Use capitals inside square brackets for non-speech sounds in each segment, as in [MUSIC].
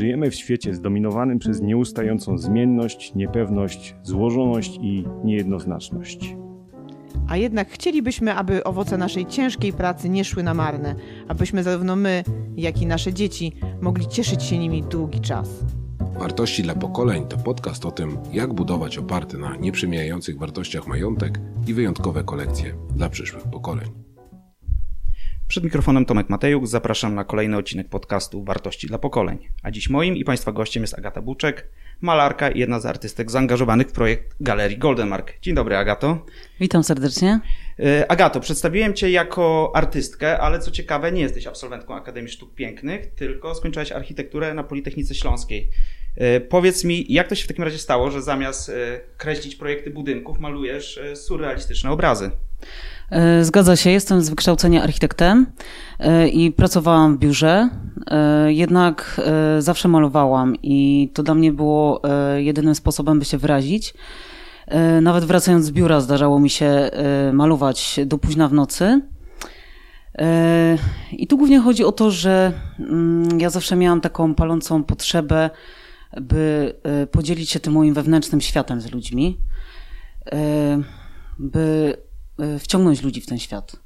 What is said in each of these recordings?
Żyjemy w świecie zdominowanym przez nieustającą zmienność, niepewność, złożoność i niejednoznaczność. A jednak chcielibyśmy, aby owoce naszej ciężkiej pracy nie szły na marne, abyśmy zarówno my, jak i nasze dzieci mogli cieszyć się nimi długi czas. Wartości dla pokoleń to podcast o tym, jak budować oparty na nieprzemijających wartościach majątek i wyjątkowe kolekcje dla przyszłych pokoleń. Przed mikrofonem Tomek Matejuk, zapraszam na kolejny odcinek podcastu Wartości dla pokoleń. A dziś moim i Państwa gościem jest Agata Buczek, malarka i jedna z artystek zaangażowanych w projekt Galerii Goldenmark. Dzień dobry Agato. Witam serdecznie. E, Agato, przedstawiłem Cię jako artystkę, ale co ciekawe nie jesteś absolwentką Akademii Sztuk Pięknych, tylko skończyłaś architekturę na Politechnice Śląskiej. E, powiedz mi, jak to się w takim razie stało, że zamiast e, kreślić projekty budynków, malujesz surrealistyczne obrazy? E, zgadza się, jestem z wykształcenia architektem e, i pracowałam w biurze, e, jednak zawsze malowałam i to dla mnie było jedynym sposobem, by się wyrazić. Nawet wracając z biura zdarzało mi się malować do późna w nocy. I tu głównie chodzi o to, że mm, ja zawsze miałam taką palącą potrzebę, by podzielić się tym moim wewnętrznym światem z ludźmi, by wciągnąć ludzi w ten świat.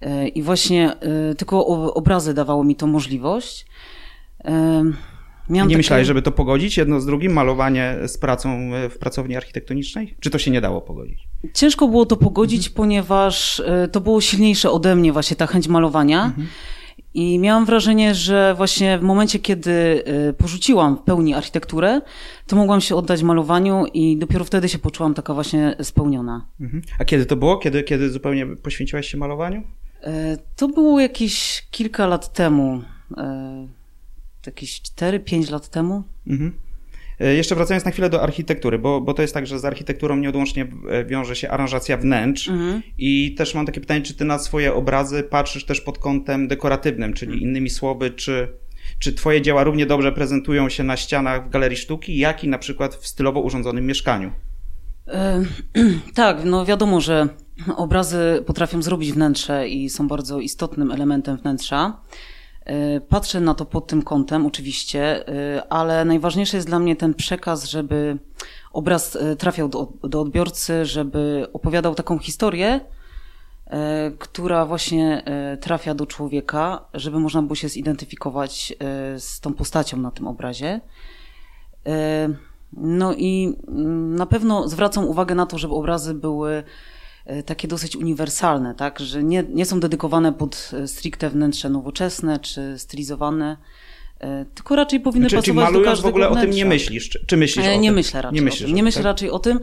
E, I właśnie e, tylko obrazy dawało mi to możliwość. Miałam nie takie... myślałeś, żeby to pogodzić jedno z drugim, malowanie z pracą w pracowni architektonicznej? Czy to się nie dało pogodzić? Ciężko było to pogodzić, mhm. ponieważ to było silniejsze ode mnie, właśnie ta chęć malowania. Mhm. I miałam wrażenie, że właśnie w momencie, kiedy y, porzuciłam w pełni architekturę, to mogłam się oddać malowaniu i dopiero wtedy się poczułam taka właśnie spełniona. Mhm. A kiedy to było? Kiedy, kiedy zupełnie poświęciłaś się malowaniu? E, to było jakieś kilka lat temu. E, jakieś 4-5 lat temu. Mhm. E, jeszcze wracając na chwilę do architektury, bo, bo to jest tak, że z architekturą nieodłącznie e, wiąże się aranżacja wnętrz mhm. i też mam takie pytanie, czy ty na swoje obrazy patrzysz też pod kątem dekoratywnym, czyli mhm. innymi słowy, czy, czy twoje dzieła równie dobrze prezentują się na ścianach w galerii sztuki, jak i na przykład w stylowo urządzonym mieszkaniu? E, [CLEARS THROAT] tak, no wiadomo, że obrazy potrafią zrobić wnętrze i są bardzo istotnym elementem wnętrza. E, patrzę na to pod tym kątem, oczywiście, e, ale najważniejszy jest dla mnie ten przekaz, żeby obraz e, trafiał do, do odbiorcy, żeby opowiadał taką historię, która właśnie trafia do człowieka, żeby można było się zidentyfikować z tą postacią na tym obrazie. No i mm, na pewno zwracam uwagę na to, żeby obrazy były takie dosyć uniwersalne, tak? że nie, nie są dedykowane pod e, stricte wnętrze nowoczesne czy stylizowane, e, tylko raczej powinny czy, pasować czy do każdego w ogóle wnętrza. o tym nie myślisz? Czy, czy myślisz nie o nie tym? Myślę raczej nie myślę o tym. Nie myślę tak? raczej o tym.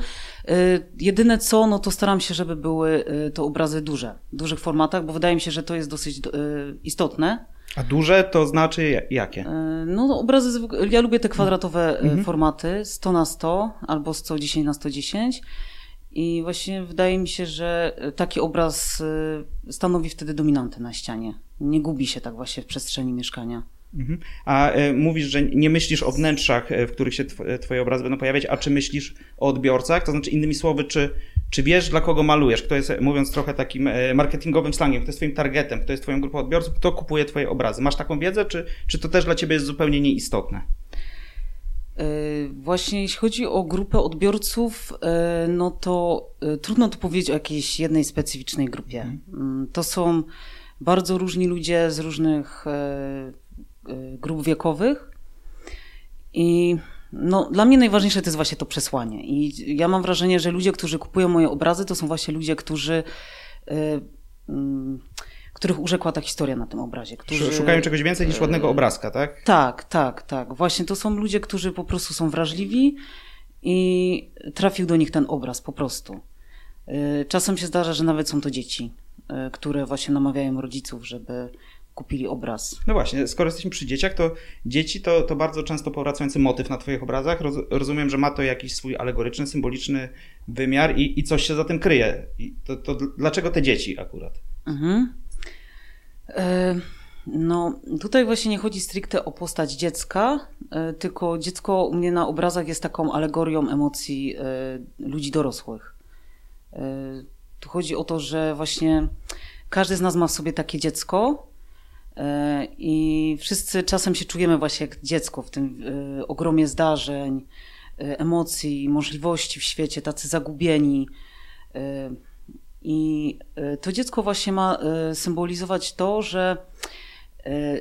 Jedyne co, no to staram się, żeby były to obrazy duże, w dużych formatach, bo wydaje mi się, że to jest dosyć istotne. A duże to znaczy jakie? No obrazy, ja lubię te kwadratowe mhm. formaty, 100 na 100 albo 110 na 110 i właśnie wydaje mi się, że taki obraz y, stanowi wtedy dominantę na ścianie. Nie gubi się tak właśnie w przestrzeni mieszkania. Mhm. A y, mówisz, że nie myślisz o wnętrzach, w których się twoje obrazy będą pojawiać, a czy myślisz o odbiorcach? To znaczy, innymi słowy, czy, czy wiesz, dla kogo malujesz? Kto jest, mówiąc trochę takim marketingowym slangiem, kto jest twoim targetem, kto jest twoją grupą odbiorców, kto kupuje twoje obrazy? Masz taką wiedzę, czy, czy to też dla ciebie jest zupełnie nieistotne? Y, właśnie jeśli chodzi o grupę odbiorców, y, no to y, trudno tu powiedzieć o jakiejś jednej specyficznej grupie. Mhm. Mm, to są bardzo różni ludzie z różnych grup wiekowych i no, dla mnie najważniejsze to jest właśnie to przesłanie. I ja mam wrażenie, że ludzie, którzy kupują moje obrazy, to są właśnie ludzie, którzy mm, których urzekła ta historia na tym obrazie. Którzy... Szukają czegoś więcej niż ładnego obrazka, tak? Tak, tak, tak. Właśnie to są ludzie, którzy po prostu są wrażliwi i trafił do nich ten obraz po prostu. Y, czasem się zdarza, że nawet są to dzieci, y, które właśnie namawiają rodziców, żeby kupili obraz. No właśnie, skoro jesteśmy przy dzieciach, to dzieci to, to bardzo często powracający motyw na Twoich obrazach. Roz, rozumiem, że ma to jakiś swój alegoryczny, symboliczny wymiar i, i coś się za tym kryje. I to, to dlaczego te dzieci akurat? Mhm. E, no, tutaj właśnie nie chodzi stricte o postać dziecka, e, tylko dziecko u mnie na obrazach jest taką alegorią emocji e, ludzi dorosłych. Tu chodzi o to, że właśnie każdy z nas ma w sobie takie dziecko E, I wszyscy czasem się czujemy właśnie jak dziecko w tym e, ogromie zdarzeń, e, emocji, możliwości w świecie, tacy zagubieni. I to dziecko właśnie ma symbolizować to, że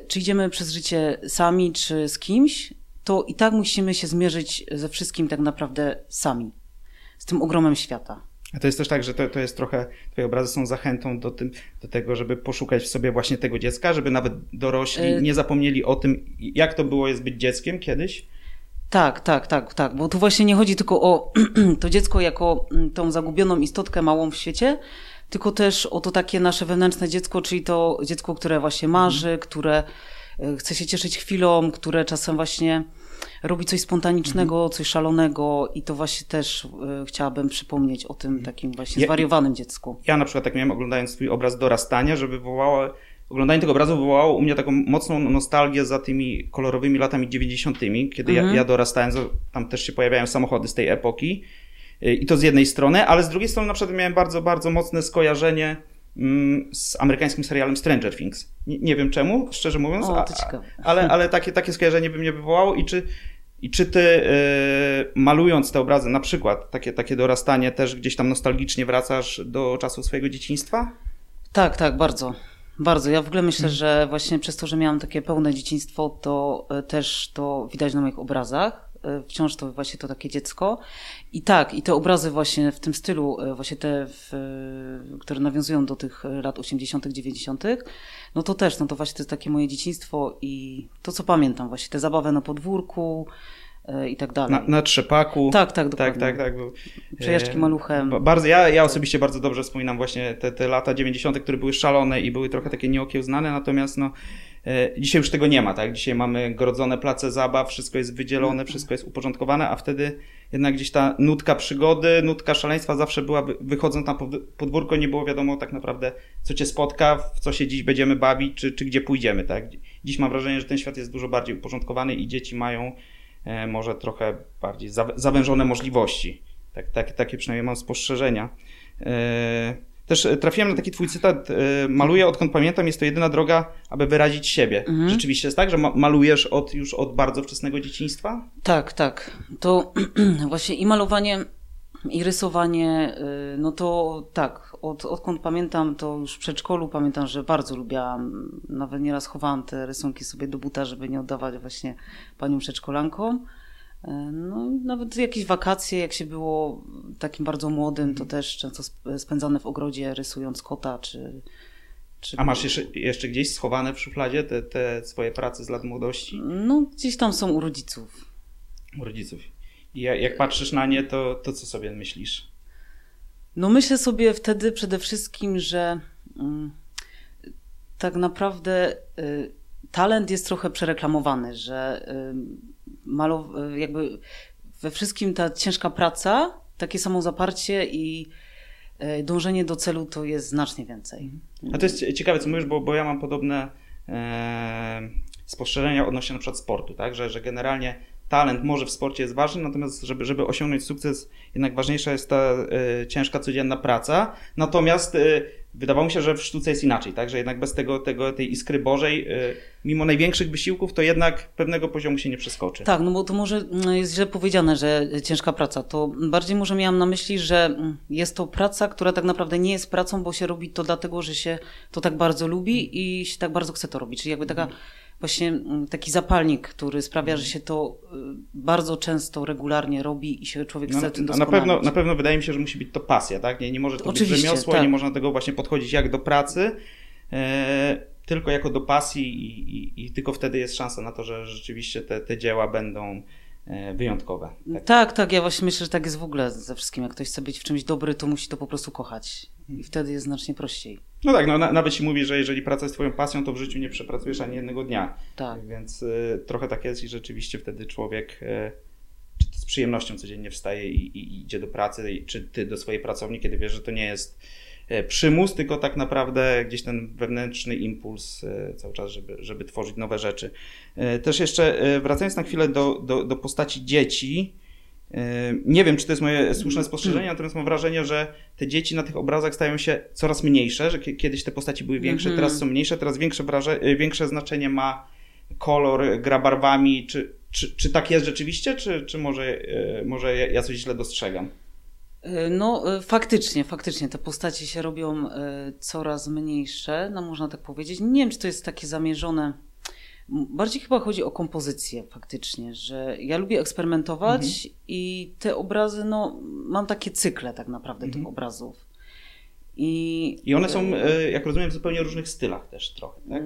czy idziemy przez życie sami, czy z kimś, to i tak musimy się zmierzyć ze wszystkim tak naprawdę sami, z tym ogromem świata. A to jest też tak, że to, to jest trochę, twoje obrazy są zachętą do, tym, do tego, żeby poszukać w sobie właśnie tego dziecka, żeby nawet dorośli nie zapomnieli o tym, jak to było jest być dzieckiem kiedyś. Tak, tak, tak, tak, bo tu właśnie nie chodzi tylko o [CLEARS THROAT] to dziecko jako mm, tą zagubioną istotkę małą w świecie, tylko też o to takie nasze wewnętrzne dziecko, czyli to dziecko, które właśnie marzy, mhm. które y, chce się cieszyć chwilą, które czasem właśnie robi coś spontanicznego, mhm. coś szalonego i to właśnie też y, chciałabym przypomnieć o tym mhm. takim właśnie zwariowanym ja, dziecku. Ja na przykład tak miałem oglądając swój obraz dorastania, że wywołało, oglądanie tego obrazu wywołało u mnie taką mocną nostalgię za tymi kolorowymi latami 90., kiedy ja, mhm. ja dorastałem, tam też się pojawiają samochody z tej epoki y, i to z jednej strony, ale z drugiej strony na przykład miałem bardzo, bardzo mocne skojarzenie mm, z amerykańskim serialem Stranger Things. Nie, nie wiem czemu, szczerze mówiąc, o, a, ale, [LAUGHS] ale takie, takie skojarzenie by mnie wywołało i czy i czy ty yy, malując te obrazy, na przykład takie, takie dorastanie, też gdzieś tam nostalgicznie wracasz do czasu swojego dzieciństwa? Tak, tak, bardzo. Bardzo. Ja w ogóle myślę, że właśnie przez to, że miałam takie pełne dzieciństwo, to y, też to widać na moich obrazach. Y, wciąż to właśnie to takie dziecko. I tak, i te obrazy właśnie w tym stylu, y, właśnie te, w, które nawiązują do tych lat 80., 90., no to też, no to właśnie to jest takie moje dzieciństwo i to, co pamiętam, właśnie te zabawy na podwórku, e, i tak dalej. Na, na trzepaku. Tak, tak, dokładnie. Tak, tak, tak. Przejażdżki e, maluchem. Bardzo, ja, ja osobiście bardzo dobrze wspominam właśnie te, te lata 90., które były szalone i były trochę takie nieokiełznane, natomiast no, E, dzisiaj już tego nie ma, tak? Dzisiaj mamy grodzone place zabaw, wszystko jest wydzielone, mhm. wszystko jest uporządkowane, a wtedy jednak gdzieś ta nutka przygody, nutka szaleństwa zawsze była, wychodząc na podwórko, nie było wiadomo tak naprawdę, co cię spotka, w co się dziś będziemy bawić, czy, czy gdzie pójdziemy, tak? Dziś mam wrażenie, że ten świat jest dużo bardziej uporządkowany i dzieci mają e, może trochę bardziej zawężone możliwości. Tak, tak, takie przynajmniej mam spostrzeżenia. E, też e, trafiłem na taki twój cytat, e, maluję odkąd pamiętam, jest to jedyna droga, aby wyrazić siebie. Mhm. Rzeczywiście jest tak, że malujesz od, już od bardzo wczesnego dzieciństwa? Tak, tak. To [CLEARS THROAT] właśnie i malowanie, i rysowanie, y, no to tak, od, odkąd pamiętam, to już w przedszkolu pamiętam, że bardzo lubiłam, nawet nieraz chowałam te rysunki sobie do buta, żeby nie oddawać właśnie paniom przedszkolankom. E, no, nawet jakieś wakacje, jak się było takim bardzo młodym, to mhm. też często spędzane w ogrodzie rysując kota, czy. czy... A masz jeszcze, jeszcze gdzieś schowane w szufladzie te, te swoje prace z lat młodości? No, gdzieś tam są u rodziców. U rodziców. I jak, patrzysz na nie, to, to co sobie myślisz? No, myślę sobie wtedy przede wszystkim, że mm, tak naprawdę y, talent jest trochę przereklamowany, że. Y, malow- jakby we wszystkim ta ciężka praca, takie samo zaparcie i dążenie do celu to jest znacznie więcej. A to jest ciekawe, co mówisz, bo, bo ja mam podobne e, spostrzeżenia odnośnie na przykład sportu, tak? że, że generalnie talent może w sporcie jest ważny, natomiast żeby, żeby osiągnąć sukces, jednak ważniejsza jest ta e, ciężka, codzienna praca. Natomiast e, wydawało mi się, że w sztuce jest inaczej, tak? że jednak bez tego, tego, tej iskry Bożej, y, mimo największych wysiłków, to jednak pewnego poziomu się nie przeskoczy. Tak, no bo to może mm, jest źle powiedziane, że ciężka praca. To bardziej może miałam na myśli, że mm, jest to praca, która tak naprawdę nie jest pracą, bo się robi to dlatego, że się to tak bardzo lubi i się tak bardzo chce to robić. Czyli jakby taka właśnie mm, taki zapalnik, który sprawia, że się to y, bardzo często, regularnie robi i się człowiek no, chce tym na pewno, na pewno wydaje mi się, że musi być to pasja, tak? Nie, nie może to Oczywiście, być rzemiosło tak. nie można tego właśnie podchodzić jak do pracy, e, tylko jako do pasji i, i, i, tylko wtedy jest szansa na to, że rzeczywiście te, te dzieła będą e, wyjątkowe. Tak. tak, tak, ja właśnie myślę, że tak jest w ogóle ze wszystkim. Jak ktoś chce być w czymś dobry, to musi to po prostu kochać i wtedy jest znacznie prościej. No tak, no, na, nawet się mówi, że jeżeli praca jest twoją pasją, to w życiu nie przepracujesz ani jednego dnia. Tak. Więc y, trochę tak jest i rzeczywiście wtedy człowiek y, czy z przyjemnością codziennie wstaje i, i, idzie do pracy, czy ty do swojej pracowni, kiedy wiesz, że to nie jest y, przymus, tylko tak naprawdę gdzieś ten wewnętrzny impuls y, cały czas, żeby, żeby tworzyć nowe rzeczy. Y, też jeszcze wracając na chwilę do, do, do postaci dzieci, Nie wiem, czy to jest moje słuszne spostrzeżenie, natomiast mam wrażenie, że te dzieci na tych obrazach stają się coraz mniejsze, że kiedyś te postaci były większe, Mhm. teraz są mniejsze, teraz większe, wraże- y, większe znaczenie ma kolor, gra barwami. Czy, czy, czy tak jest rzeczywiście, czy, czy może, może ja- coś źle dostrzegam? No, faktycznie, faktycznie te postacie się robią coraz mniejsze, no można tak powiedzieć. Nie wiem, czy to jest takie zamierzone. Bardziej chyba chodzi o kompozycję faktycznie, że ja lubię eksperymentować i te obrazy, no, mam takie cykle tak naprawdę tych obrazów. I, I one są, y, jak rozumiem, w zupełnie różnych stylach też trochę, tak?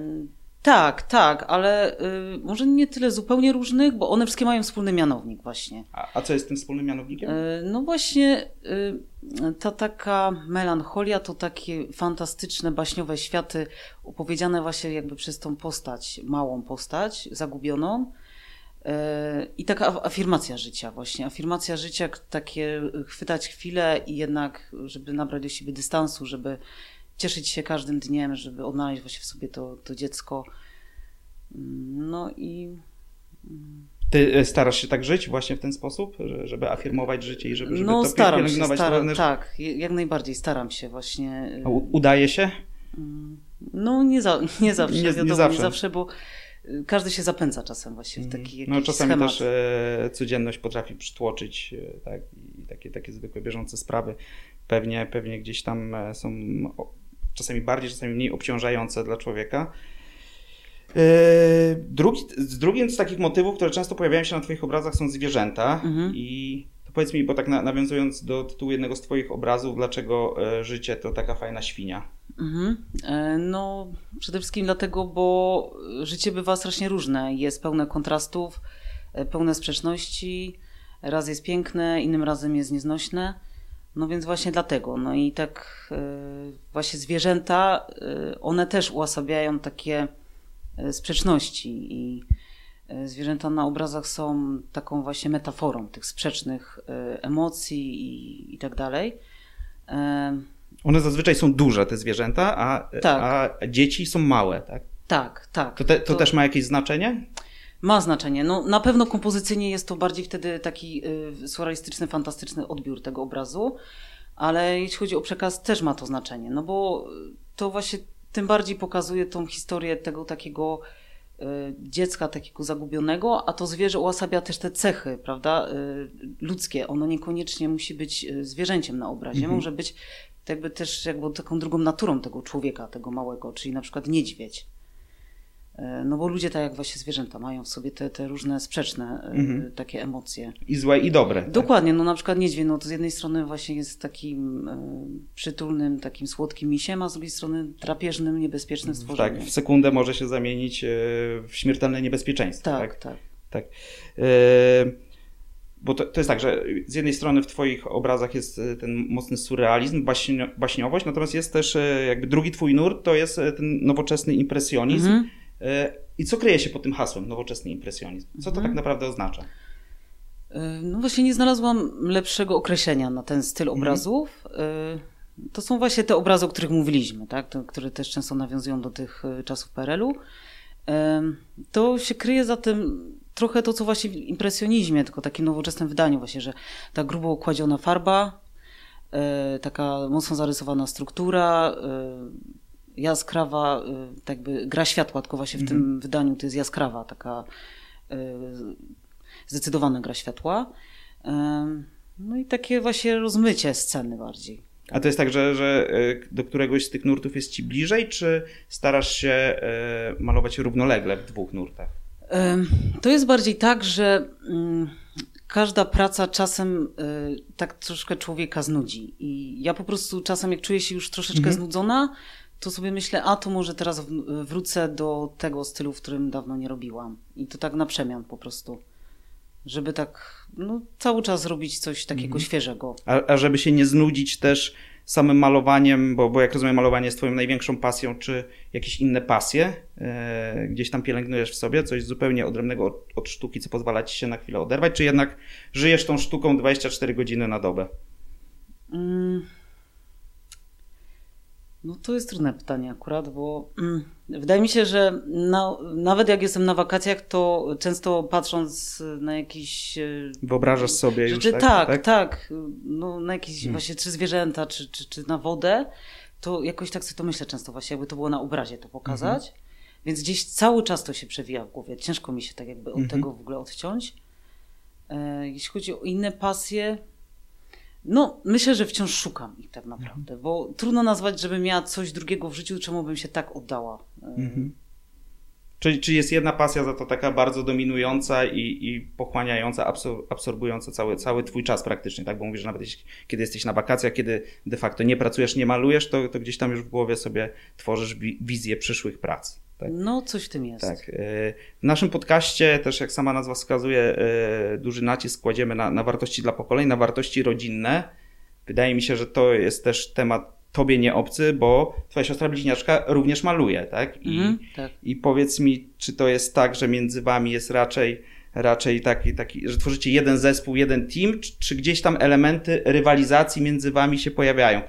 Tak, tak, ale y, może nie tyle zupełnie różnych, bo one wszystkie mają wspólny mianownik właśnie. A, a co jest tym wspólnym mianownikiem? Y, No właśnie y, ta taka melancholia to takie fantastyczne, baśniowe światy opowiedziane właśnie jakby przez tą postać, małą postać, zagubioną. Y, I taka af- afirmacja życia właśnie, afirmacja życia, takie chwytać chwilę i jednak, żeby nabrać do siebie dystansu, żeby cieszyć się każdym dniem, żeby odnaleźć właśnie w sobie to, to dziecko. Mm, No i Ty y, starasz się tak żyć właśnie w ten sposób, że, żeby afirmować życie i żeby, żeby no to staram się, staram, tak, jak najbardziej staram się właśnie. y, Udaje się? No nie, za, [LAUGHS] nie zawsze, Nie- nie wiadomo, nie zawsze. zawsze. bo y, każdy się zapędza czasem właśnie w taki jakiś No czasami schemat. też e, codzienność potrafi przytłoczyć, e, tak, i takie, takie zwykłe, bieżące sprawy pewnie, pewnie gdzieś tam e, są czasami bardziej, czasami mniej obciążające dla człowieka. E, drugi, z drugim z takich motywów, które często pojawiają się na Twoich obrazach są zwierzęta Mhm. i to powiedz mi, bo tak na, nawiązując do tytułu jednego z Twoich obrazów, dlaczego e, życie to taka fajna świnia? Mhm. E, No, przede wszystkim dlatego, bo życie bywa strasznie różne. Jest pełne kontrastów, pełne sprzeczności. Raz jest piękne, innym razem jest nieznośne. No więc właśnie dlatego. No i tak właśnie zwierzęta, e, one też uosabiają takie e, sprzeczności i zwierzęta na obrazach są taką właśnie metaforą tych sprzecznych emocji i, i tak dalej. One zazwyczaj są duże, te zwierzęta, a, Tak. a dzieci są małe, tak? Tak, tak. To, te, to też ma jakieś znaczenie? Ma znaczenie. No, na pewno kompozycyjnie jest to bardziej wtedy taki y, surrealistyczny, fantastyczny odbiór tego obrazu, ale jeśli chodzi o przekaz, też ma to znaczenie, no bo to właśnie tym bardziej pokazuje tą historię tego takiego y, dziecka, takiego zagubionego, a to zwierzę uosabia też te cechy, prawda, y, ludzkie. Ono niekoniecznie musi być y, zwierzęciem na obrazie, może być jakby też jakby taką drugą naturą tego człowieka, tego małego, czyli na przykład niedźwiedź. E, No bo ludzie, tak jak właśnie zwierzęta, mają w sobie te, te różne sprzeczne e, Mhm. takie emocje. I złe, i dobre. tak? Dokładnie, no na przykład niedźwiedź, no to z jednej strony właśnie jest takim e, przytulnym, takim słodkim misiem, a z drugiej strony drapieżnym, niebezpiecznym stworzeniem. Tak, w sekundę może się zamienić e, w śmiertelne niebezpieczeństwo. tak, Tak. tak. tak. E, Bo to, to jest tak, że z jednej strony w Twoich obrazach jest ten mocny surrealizm, baśnio, baśniowość, natomiast jest też jakby drugi Twój nurt, to jest ten nowoczesny impresjonizm. Mhm. E, I co kryje się pod tym hasłem nowoczesny impresjonizm? Co to Mhm. tak naprawdę oznacza? E, No właśnie nie znalazłam lepszego określenia na ten styl Mhm. obrazów. E, To są właśnie te obrazy, o których mówiliśmy, tak? Te, które też często nawiązują do tych czasów PRL-u. To się kryje za tym trochę to, co właśnie w impresjonizmie, tylko takim nowoczesnym wydaniu właśnie, że ta grubo okładziona farba, taka mocno zarysowana struktura, jaskrawa, e, tak jakby gra światła, tylko właśnie w tym wydaniu to jest jaskrawa, taka e, zdecydowana gra światła. No i takie właśnie rozmycie sceny bardziej. A to jest tak, że, że e, do któregoś z tych nurtów jest Ci bliżej, czy starasz się malować równolegle w dwóch nurtach? To jest bardziej tak, że mm, każda praca czasem y, tak troszkę człowieka znudzi. I ja po prostu czasem, jak czuję się już troszeczkę znudzona, to sobie myślę, a to może teraz wrócę do tego stylu, w którym dawno nie robiłam. I to tak na przemian po prostu. Żeby tak no, cały czas robić coś takiego świeżego. A, a żeby się nie znudzić też samym malowaniem, bo, bo jak rozumiem, malowanie jest Twoją największą pasją, czy jakieś inne pasje e, gdzieś tam pielęgnujesz w sobie, coś zupełnie odrębnego od, od sztuki, co pozwala Ci się na chwilę oderwać, czy jednak żyjesz tą sztuką 24 godziny na dobę? Mm. No to jest trudne pytanie akurat, bo mm, wydaje mi się, że na, nawet jak jestem na wakacjach, to często patrząc na jakieś... e, Wyobrażasz sobie już, rzeczy, tak? tak, tak? tak, No, na jakieś Hmm. właśnie czy zwierzęta, czy, czy, czy na wodę, to jakoś tak sobie to myślę często właśnie, jakby to było na obrazie to pokazać. Mhm. Więc gdzieś cały czas to się przewija w głowie. Ciężko mi się tak jakby od Mhm. tego w ogóle odciąć. E, jeśli chodzi o inne pasje, no myślę, że wciąż szukam ich tak naprawdę, bo trudno nazwać, żebym miała coś drugiego w życiu, czemu bym się tak oddała. Mhm. Czy, czy jest jedna pasja za to taka bardzo dominująca i, i pochłaniająca, absor- absorbująca cały, cały twój czas praktycznie, tak? Bo mówisz, że nawet jeśli, kiedy jesteś na wakacjach, kiedy de facto nie pracujesz, nie malujesz, to, to gdzieś tam już w głowie sobie tworzysz wi- wizję przyszłych prac. Tak? No coś w tym jest. Tak. e, W naszym podcaście też, jak sama nazwa wskazuje, e, duży nacisk kładziemy na, na wartości dla pokoleń, na wartości rodzinne. Wydaje mi się, że to jest też temat tobie nie obcy, bo twoja siostra bliźniaczka również maluje, tak? I, Mhm, tak. i powiedz mi, czy to jest tak, że między wami jest raczej, raczej taki, taki, że tworzycie jeden zespół, jeden team, czy, czy gdzieś tam elementy rywalizacji między wami się pojawiają?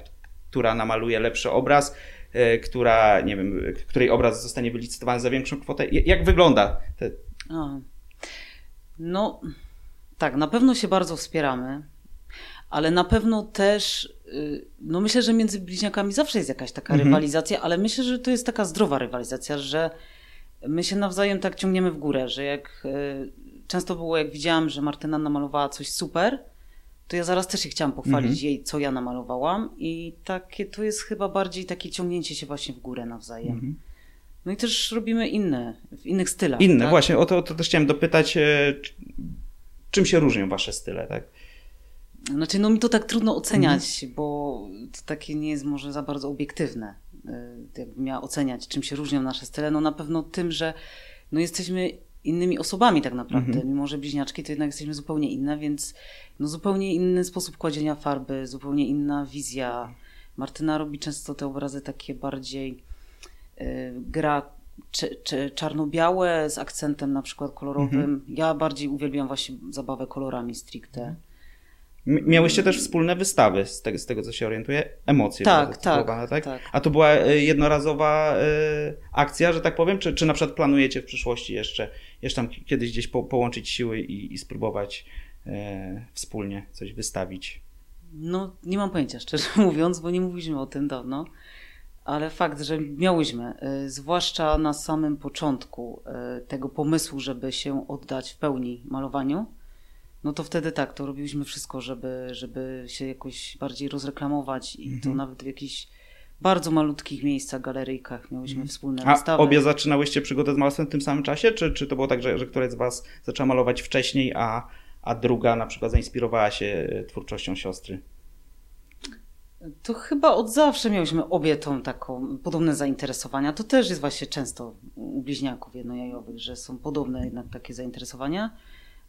Która namaluje lepszy obraz, e, która, nie wiem, e, której obraz zostanie wylicytowany za większą kwotę? Ja- Jak wygląda te, A. No, tak, na pewno się bardzo wspieramy, ale na pewno też, y, no myślę, że między bliźniakami zawsze jest jakaś taka Mhm. rywalizacja, ale myślę, że to jest taka zdrowa rywalizacja, że my się nawzajem tak ciągniemy w górę, że jak y, często było, jak widziałam, że Martyna namalowała coś super, to ja zaraz też się chciałam pochwalić Mhm. jej, co ja namalowałam i takie to jest chyba bardziej takie ciągnięcie się właśnie w górę nawzajem. Mhm. No i też robimy inne, w innych stylach. inne? tak? Właśnie, o to, o to też chciałem dopytać, e, czy- czym się różnią wasze style, tak? Znaczy, no mi to tak trudno oceniać, Mhm. bo to takie nie jest może za bardzo obiektywne. Y, Jakbym miała oceniać, czym się różnią nasze style, no na pewno tym, że no jesteśmy innymi osobami tak naprawdę. Mhm. Mimo, że bliźniaczki, to jednak jesteśmy zupełnie inne, więc no zupełnie inny sposób kładzienia farby, zupełnie inna wizja. Martyna robi często te obrazy takie bardziej y, gra czy, czy czarno-białe z akcentem na przykład kolorowym. Mhm. Ja bardziej uwielbiam właśnie zabawę kolorami stricte. Miałyście też wspólne wystawy, z tego, z tego co się orientuję, emocje Tak, tak, tak? tak. A to była e, jednorazowa e, akcja, że tak powiem, czy, czy na przykład planujecie w przyszłości jeszcze, jeszcze tam ki- kiedyś gdzieś po, połączyć siły i, i spróbować e, wspólnie coś wystawić? No, nie mam pojęcia, szczerze [LAUGHS] mówiąc, bo nie mówiliśmy o tym dawno, ale fakt, że miałyśmy, y, zwłaszcza na samym początku y, tego pomysłu, żeby się oddać w pełni malowaniu, no to wtedy tak, to robiliśmy wszystko, żeby, żeby się jakoś bardziej rozreklamować i to nawet w jakichś bardzo malutkich miejscach, galeryjkach miałyśmy wspólne A wystawy. obie zaczynałyście przygodę z malarstwem w tym samym czasie, czy, czy to było tak, że, że któraś z was zaczęła malować wcześniej, a, a druga na przykład zainspirowała się e, twórczością siostry? To chyba od zawsze miałyśmy obie tą taką podobne zainteresowania. To też jest właśnie często u bliźniaków jednojajowych, że są podobne jednak takie zainteresowania.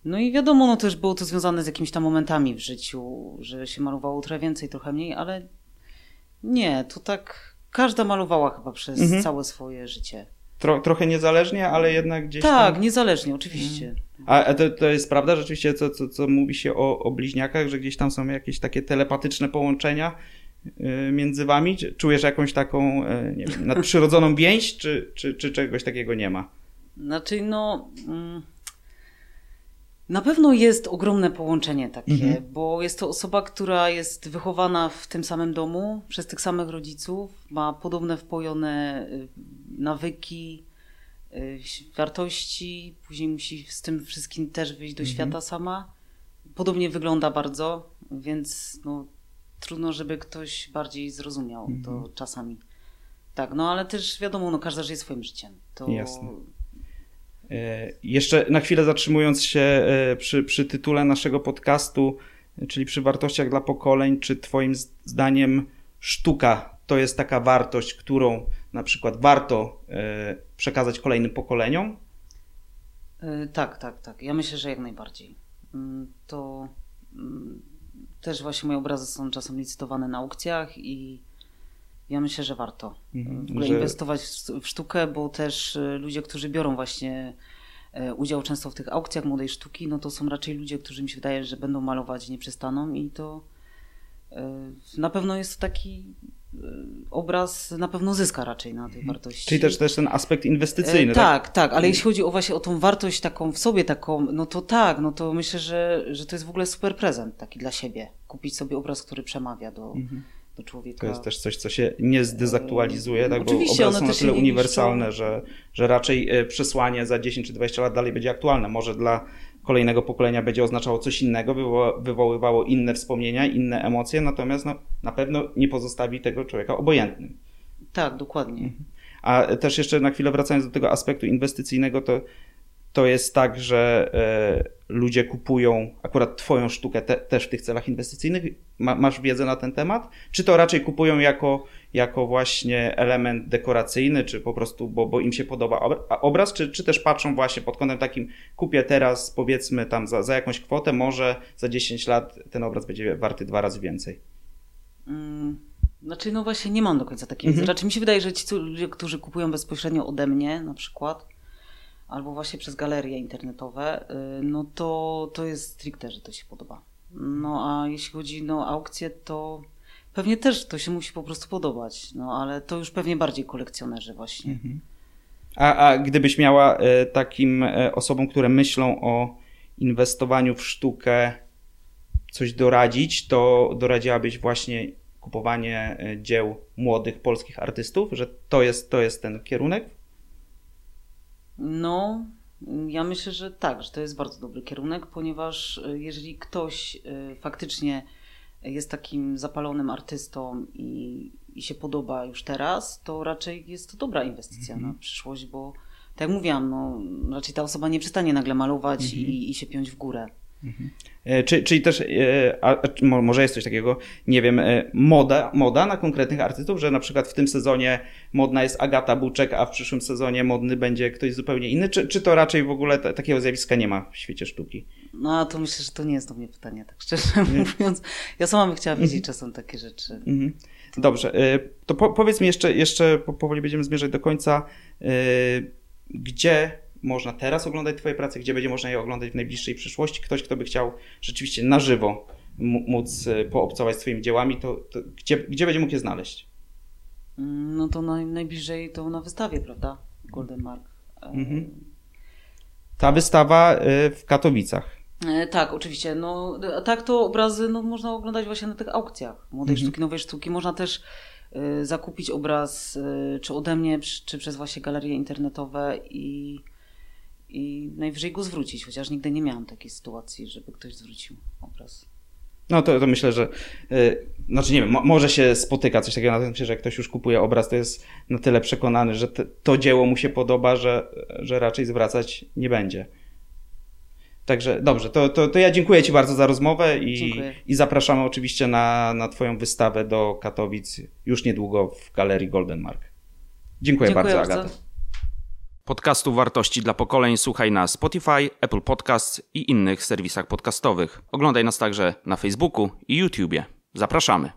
No i wiadomo, no też było to związane z jakimiś tam momentami w życiu, że się malowało trochę więcej, trochę mniej, ale nie, to tak każda malowała chyba przez Mhm. całe swoje życie. Tro, trochę niezależnie, ale jednak gdzieś Tak, tam... niezależnie, oczywiście. A a to, to jest prawda rzeczywiście, co, co, co mówi się o, o bliźniakach, że gdzieś tam są jakieś takie telepatyczne połączenia y, między wami? Czujesz jakąś taką, y, nie wiem, nadprzyrodzoną więź, czy, czy, czy czegoś takiego nie ma? Znaczy, no. mm, Na pewno jest ogromne połączenie takie, Mhm. bo jest to osoba, która jest wychowana w tym samym domu przez tych samych rodziców, ma podobne wpojone y, nawyki, y, wartości, później musi z tym wszystkim też wyjść do Mhm. świata sama. Podobnie wygląda bardzo, więc no, trudno, żeby ktoś bardziej zrozumiał to Mhm. czasami. Tak, no ale też wiadomo, no każda żyje swoim życiem. To Jasne. E, Jeszcze na chwilę zatrzymując się e, przy, przy tytule naszego podcastu, czyli przy wartościach dla pokoleń, czy Twoim zdaniem sztuka to jest taka wartość, którą na przykład warto e, przekazać kolejnym pokoleniom? Tak, tak, tak. Ja myślę, że jak najbardziej. Mm, To mm, też właśnie moje obrazy są czasem licytowane na aukcjach i ja myślę, że warto Mhm, w ogóle że- inwestować w sztukę, bo też y, ludzie, którzy biorą właśnie y, udział często w tych aukcjach młodej sztuki, no to są raczej ludzie, którzy mi się wydaje, że będą malować i nie przestaną i to y, na pewno jest to taki obraz na pewno zyska raczej na tej wartości. Czyli też, też ten aspekt inwestycyjny, E, tak? tak, tak, ale jeśli chodzi o właśnie o tą wartość taką w sobie, taką, no to tak, no to myślę, że, że to jest w ogóle super prezent taki dla siebie. Kupić sobie obraz, który przemawia do, do człowieka. To jest też coś, co się nie zdezaktualizuje, tak? bo obrazy są na tyle uniwersalne, niszczą. że, że raczej e, przesłanie za 10 czy 20 lat dalej będzie aktualne. Może dla kolejnego pokolenia będzie oznaczało coś innego, wywo- wywoływało inne wspomnienia, inne emocje, natomiast no, na pewno nie pozostawi tego człowieka obojętnym. Tak, dokładnie. A też jeszcze na chwilę wracając do tego aspektu inwestycyjnego, to, to jest tak, że e, ludzie kupują akurat Twoją sztukę te, też w tych celach inwestycyjnych. Ma, masz wiedzę na ten temat? Czy to raczej kupują jako, jako właśnie element dekoracyjny, czy po prostu, bo, bo im się podoba obraz, czy, czy też patrzą właśnie pod kątem takim, kupię teraz powiedzmy tam za, za jakąś kwotę, może za 10 lat ten obraz będzie warty dwa razy więcej. Mm, Znaczy, no właśnie nie mam do końca takiej wiedzy. Mhm. Raczej mi się wydaje, że ci ludzie, którzy kupują bezpośrednio ode mnie na przykład, albo właśnie przez galerie internetowe, y, no to, to jest stricte, że to się podoba. No a jeśli chodzi no, o aukcje, to pewnie też to się musi po prostu podobać. No ale to już pewnie bardziej kolekcjonerzy właśnie. Mhm. A, a gdybyś miała e, takim e, osobom, które myślą o inwestowaniu w sztukę, coś doradzić, to doradziłabyś właśnie kupowanie dzieł młodych polskich artystów, że to jest, to jest ten kierunek? No, ja myślę, że tak, że to jest bardzo dobry kierunek, ponieważ y, jeżeli ktoś y, faktycznie jest takim zapalonym artystą i, i się podoba już teraz, to raczej jest to dobra inwestycja na przyszłość, bo tak jak mówiłam, no, raczej ta osoba nie przestanie nagle malować i, i się piąć w górę. E, Czy, czyli też, e, a, może jest coś takiego, nie wiem, e, moda, moda na konkretnych artystów, że na przykład w tym sezonie modna jest Agata Buczek, a w przyszłym sezonie modny będzie ktoś zupełnie inny, czy, czy to raczej w ogóle t- takiego zjawiska nie ma w świecie sztuki? No to myślę, że to nie jest do mnie pytanie, tak szczerze [LAUGHS] mówiąc. Ja sama bym chciała wiedzieć czasem takie rzeczy. Mhm. Dobrze, to po, powiedz mi jeszcze, jeszcze po- powoli będziemy zmierzać do końca, gdzie można teraz oglądać Twoje prace, gdzie będzie można je oglądać w najbliższej przyszłości? Ktoś, kto by chciał rzeczywiście na żywo móc e, poobcować swoimi dziełami, to, to gdzie, gdzie będzie mógł je znaleźć? Mm, No to naj, najbliżej to na wystawie, prawda? Golden Mark. E, Mhm. Ta wystawa e, w Katowicach. Tak, oczywiście. No, tak to obrazy no, można oglądać właśnie na tych aukcjach młodej Mhm. sztuki, nowej sztuki. Można też e, zakupić obraz e, czy ode mnie, czy przez właśnie galerie internetowe i, i najwyżej go zwrócić, chociaż nigdy nie miałam takiej sytuacji, żeby ktoś zwrócił obraz. No to, to myślę, że y, znaczy nie wiem, mo, może się spotyka coś takiego na tym, że jak ktoś już kupuje obraz, to jest na tyle przekonany, że te, to dzieło mu się podoba, że, że raczej zwracać nie będzie. Także dobrze, to, to, to ja dziękuję Ci bardzo za rozmowę i, Dziękuję. i zapraszamy oczywiście na, na Twoją wystawę do Katowic już niedługo w galerii Golden Mark. Dziękuję, Dziękuję bardzo, bardzo. Agata. Podcastu Wartości dla Pokoleń słuchaj na Spotify, Apple Podcasts i innych serwisach podcastowych. Oglądaj nas także na Facebooku i YouTubie. Zapraszamy.